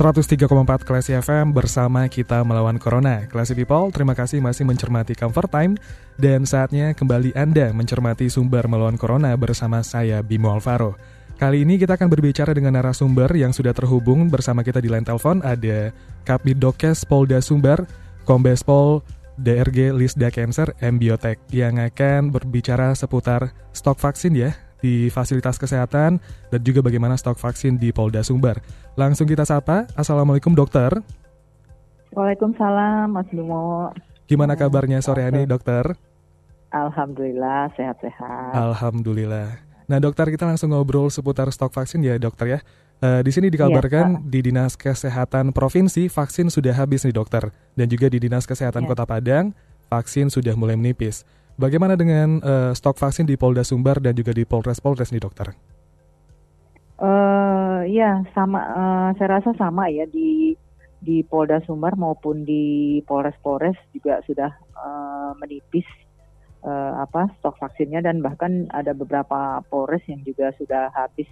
103,4 Classy FM bersama kita melawan Corona. Classy People, terima kasih masih mencermati Comfort Time dan saatnya kembali Anda mencermati sumber melawan Corona bersama saya Bimo Alvaro. Kali ini kita akan berbicara dengan narasumber yang sudah terhubung bersama kita di line telepon ada Kapidokes Polda Sumber, Kombes Pol DRG Lisda Cancer M Biotech yang akan berbicara seputar stok vaksin ya di fasilitas kesehatan dan juga bagaimana stok vaksin di Polda Sumber. Langsung kita sapa. Assalamualaikum dokter. Waalaikumsalam Mas Bimo. Gimana kabarnya sore ini dokter? Alhamdulillah sehat-sehat. Alhamdulillah. Nah dokter kita langsung ngobrol seputar stok vaksin ya dokter ya. Uh, di sini dikabarkan ya, di Dinas Kesehatan Provinsi vaksin sudah habis nih dokter dan juga di Dinas Kesehatan ya. Kota Padang vaksin sudah mulai menipis. Bagaimana dengan uh, stok vaksin di Polda Sumbar dan juga di Polres-Polres nih dokter? Uh, ya sama, uh, saya rasa sama ya di di Polda Sumbar maupun di Polres-Polres juga sudah uh, menipis uh, apa stok vaksinnya dan bahkan ada beberapa Polres yang juga sudah habis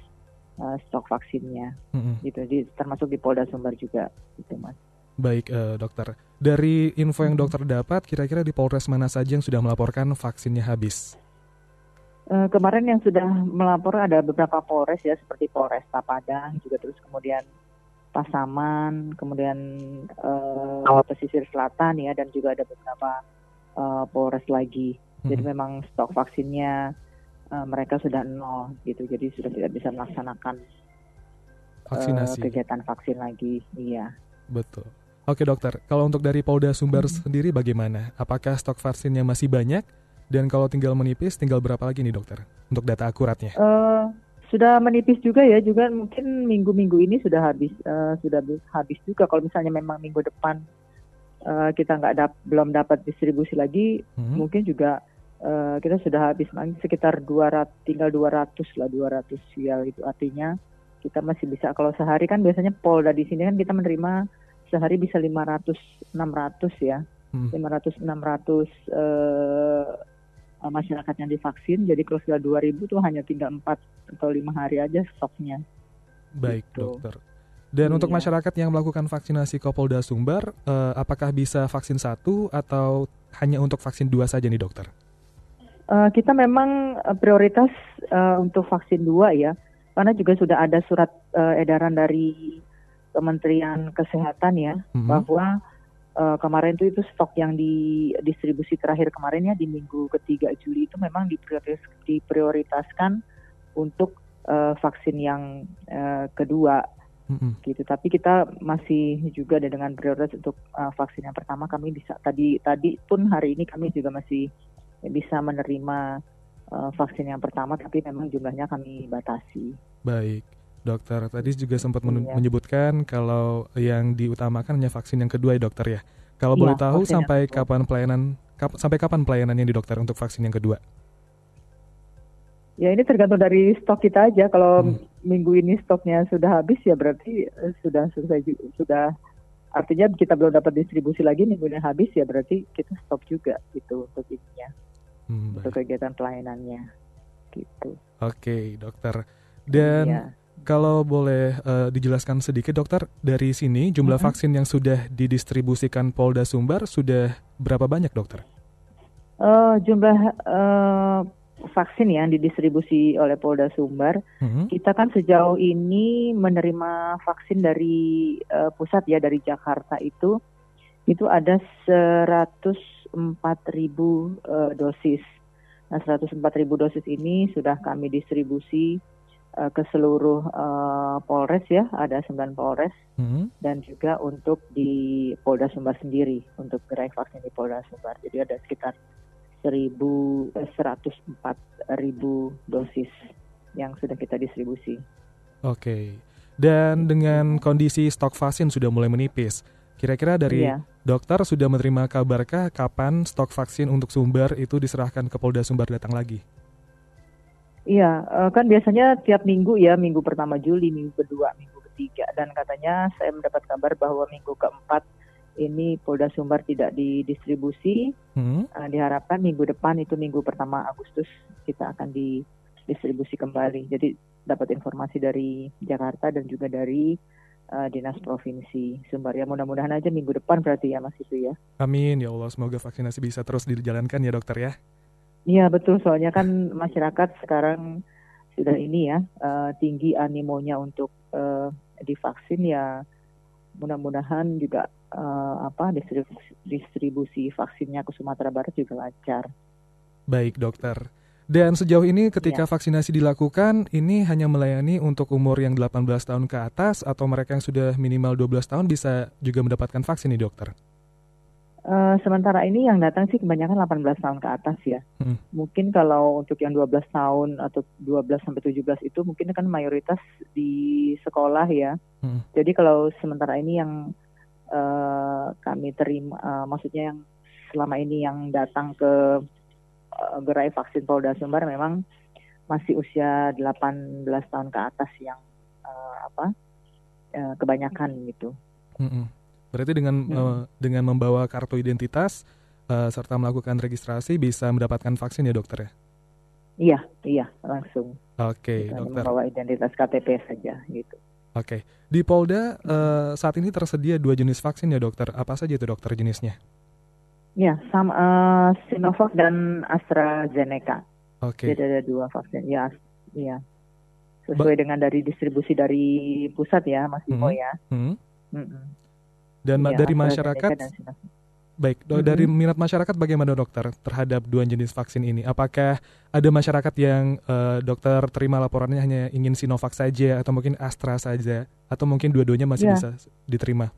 uh, stok vaksinnya, mm -hmm. gitu. Di, termasuk di Polda Sumbar juga, gitu mas. Baik uh, dokter, dari info yang dokter dapat, kira-kira di Polres mana saja yang sudah melaporkan vaksinnya habis? Uh, kemarin yang sudah melapor ada beberapa Polres ya, seperti Polres Padang, juga terus kemudian Pasaman, kemudian uh, Pesisir Selatan ya, dan juga ada beberapa uh, Polres lagi. Hmm. Jadi memang stok vaksinnya uh, mereka sudah nol gitu, jadi sudah tidak bisa melaksanakan vaksinasi. Uh, kegiatan vaksin lagi, iya. Betul. Oke dokter, kalau untuk dari Polda Sumber hmm. sendiri bagaimana? Apakah stok vaksinnya masih banyak? Dan kalau tinggal menipis, tinggal berapa lagi nih dokter? Untuk data akuratnya? Uh, sudah menipis juga ya, juga mungkin minggu-minggu ini sudah habis, uh, sudah habis juga. Kalau misalnya memang minggu depan uh, kita nggak dap belum dapat distribusi lagi, hmm. mungkin juga uh, kita sudah habis sekitar 200, tinggal 200 lah 200 vial itu artinya kita masih bisa kalau sehari kan biasanya Polda di sini kan kita menerima sehari bisa 500 600 ya. Hmm. 500 600 eh, masyarakat yang divaksin. Jadi kalau sudah 2000 tuh hanya tinggal 4 atau 5 hari aja stoknya. Baik, gitu. Dokter. Dan iya. untuk masyarakat yang melakukan vaksinasi Kopolda Sumbar, eh, apakah bisa vaksin satu atau hanya untuk vaksin dua saja nih dokter? Uh, kita memang eh, prioritas uh, untuk vaksin dua ya, karena juga sudah ada surat uh, edaran dari Kementerian Kesehatan ya mm-hmm. bahwa uh, kemarin itu itu stok yang di distribusi terakhir kemarin ya di minggu ketiga Juli itu memang diprioritas, diprioritaskan untuk uh, vaksin yang uh, kedua mm-hmm. gitu. Tapi kita masih juga ada dengan prioritas untuk uh, vaksin yang pertama kami bisa tadi tadi pun hari ini kami juga masih bisa menerima uh, vaksin yang pertama tapi memang jumlahnya kami batasi. Baik. Dokter tadi juga sempat iya. menyebutkan kalau yang diutamakan hanya vaksin yang kedua ya dokter ya. Kalau iya, boleh tahu sampai kapan pelayanan kap, sampai kapan pelayanannya di dokter untuk vaksin yang kedua? Ya ini tergantung dari stok kita aja. Kalau hmm. minggu ini stoknya sudah habis ya berarti eh, sudah selesai sudah artinya kita belum dapat distribusi lagi minggu ini habis ya berarti kita stop juga gitu untuk ininya hmm, untuk kegiatan pelayanannya gitu. Oke okay, dokter. Dan iya. Kalau boleh uh, dijelaskan sedikit dokter, dari sini jumlah mm -hmm. vaksin yang sudah didistribusikan Polda Sumbar sudah berapa banyak dokter? Uh, jumlah uh, vaksin yang didistribusi oleh Polda Sumbar, mm -hmm. kita kan sejauh ini menerima vaksin dari uh, pusat ya dari Jakarta itu, itu ada 104 ribu uh, dosis. Nah 104 ribu dosis ini sudah kami distribusi uh, ke seluruh uh, Polres ya, ada sembilan Polres hmm. dan juga untuk di Polda Sumbar sendiri untuk gerai vaksin di Polda Sumbar. Jadi ada sekitar 1.104 eh, dosis yang sudah kita distribusi. Oke. Dan dengan kondisi stok vaksin sudah mulai menipis, kira-kira dari iya. dokter sudah menerima kabarkah kapan stok vaksin untuk Sumber itu diserahkan ke Polda Sumber datang lagi? Iya, eh, kan biasanya tiap minggu ya, minggu pertama Juli, minggu kedua, minggu ketiga, dan katanya saya mendapat kabar bahwa minggu keempat ini Polda Sumbar tidak didistribusi. Hmm. Uh, diharapkan minggu depan itu minggu pertama Agustus kita akan didistribusi kembali. Jadi dapat informasi dari Jakarta dan juga dari uh, dinas provinsi Sumbar. Ya mudah-mudahan aja minggu depan berarti ya Mas itu ya. Amin ya Allah semoga vaksinasi bisa terus dijalankan ya dokter ya. Iya betul soalnya kan masyarakat sekarang sudah ini ya uh, tinggi animonya untuk uh, divaksin ya mudah-mudahan juga uh, apa distribusi, distribusi vaksinnya ke Sumatera Barat juga lancar. Baik dokter. Dan sejauh ini ketika ya. vaksinasi dilakukan, ini hanya melayani untuk umur yang 18 tahun ke atas atau mereka yang sudah minimal 12 tahun bisa juga mendapatkan vaksin nih dokter? Uh, sementara ini yang datang sih kebanyakan 18 tahun ke atas ya. Hmm. Mungkin kalau untuk yang 12 tahun atau 12 sampai 17 itu mungkin kan mayoritas di sekolah ya. Hmm. Jadi kalau sementara ini yang uh, kami terima, uh, maksudnya yang selama ini yang datang ke uh, gerai vaksin Polda Sumbar memang masih usia 18 tahun ke atas yang uh, apa uh, kebanyakan gitu. Hmm. Berarti dengan hmm. uh, dengan membawa kartu identitas uh, serta melakukan registrasi bisa mendapatkan vaksin ya dokter ya? Iya, iya langsung. Oke, okay, dokter. Membawa identitas KTP saja gitu. Oke, okay. di Polda uh, saat ini tersedia dua jenis vaksin ya dokter. Apa saja itu dokter jenisnya? Ya, sama uh, Sinovac dan AstraZeneca. Oke. Okay. Jadi ada dua vaksin. Ya, iya. Sesuai ba dengan dari distribusi dari pusat ya, Mas Imo hmm. ya. Hmm. Mm -mm. Dan ya, dari masyarakat Baik, mm -hmm. dari minat masyarakat bagaimana dokter terhadap dua jenis vaksin ini? Apakah ada masyarakat yang uh, dokter terima laporannya hanya ingin Sinovac saja atau mungkin Astra saja atau mungkin dua-duanya masih ya. bisa diterima?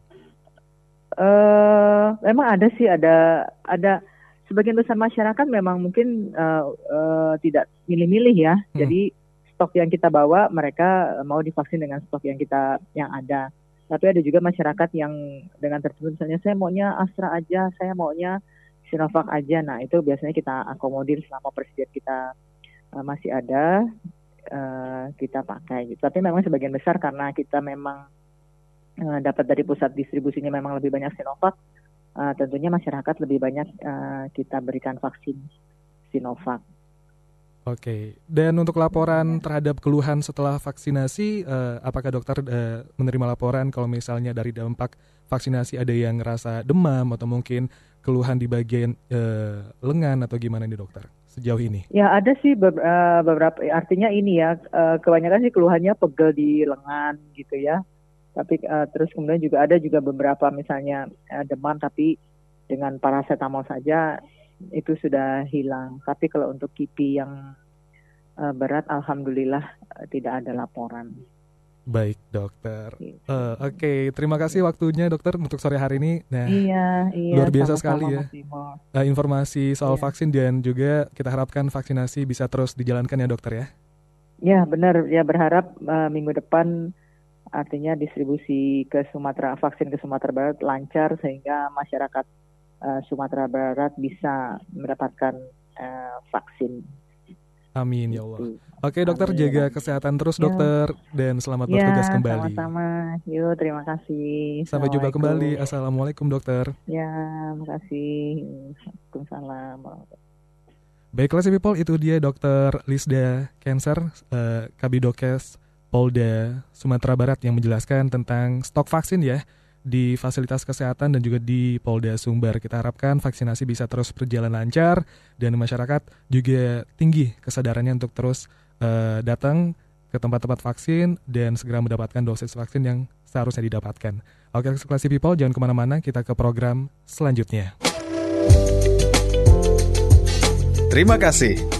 Uh, memang ada sih ada ada sebagian besar masyarakat memang mungkin uh, uh, tidak milih-milih ya. Hmm. Jadi stok yang kita bawa mereka mau divaksin dengan stok yang kita yang ada. Tapi ada juga masyarakat yang dengan tertentu misalnya saya maunya Astra aja, saya maunya Sinovac aja. Nah itu biasanya kita akomodir selama presiden kita uh, masih ada, uh, kita pakai. Gitu. Tapi memang sebagian besar karena kita memang uh, dapat dari pusat distribusinya memang lebih banyak Sinovac, uh, tentunya masyarakat lebih banyak uh, kita berikan vaksin Sinovac. Oke, dan untuk laporan terhadap keluhan setelah vaksinasi, uh, apakah dokter uh, menerima laporan kalau misalnya dari dampak vaksinasi ada yang ngerasa demam atau mungkin keluhan di bagian uh, lengan atau gimana nih dokter sejauh ini? Ya ada sih beberapa, artinya ini ya uh, kebanyakan sih keluhannya pegel di lengan gitu ya. Tapi terus kemudian juga ada juga beberapa misalnya demam tapi dengan paracetamol saja itu sudah hilang. Tapi kalau untuk kipi yang uh, berat, alhamdulillah uh, tidak ada laporan. Baik dokter. Uh, Oke, okay. terima kasih waktunya dokter untuk sore hari ini. Nah, iya, iya, luar biasa sama -sama sekali ya uh, informasi soal iya. vaksin dan juga kita harapkan vaksinasi bisa terus dijalankan ya dokter ya. Ya benar, ya berharap uh, minggu depan artinya distribusi ke Sumatera vaksin ke Sumatera Barat lancar sehingga masyarakat uh, Sumatera Barat bisa mendapatkan uh, vaksin. Amin ya Allah. Oke dokter Amin. jaga kesehatan terus ya. dokter dan selamat ya, bertugas kembali. Sama-sama. Yuk terima kasih. Sampai jumpa kembali. Assalamualaikum dokter. Ya terima kasih. Waalaikumsalam. Baiklah si people itu dia dokter Lisda Cancer uh, Kabidokes Polda Sumatera Barat yang menjelaskan tentang stok vaksin ya di fasilitas kesehatan dan juga di Polda Sumbar. Kita harapkan vaksinasi bisa terus berjalan lancar dan masyarakat juga tinggi kesadarannya untuk terus uh, datang ke tempat-tempat vaksin dan segera mendapatkan dosis vaksin yang seharusnya didapatkan. Oke, Classy People, jangan ke mana-mana, kita ke program selanjutnya. Terima kasih.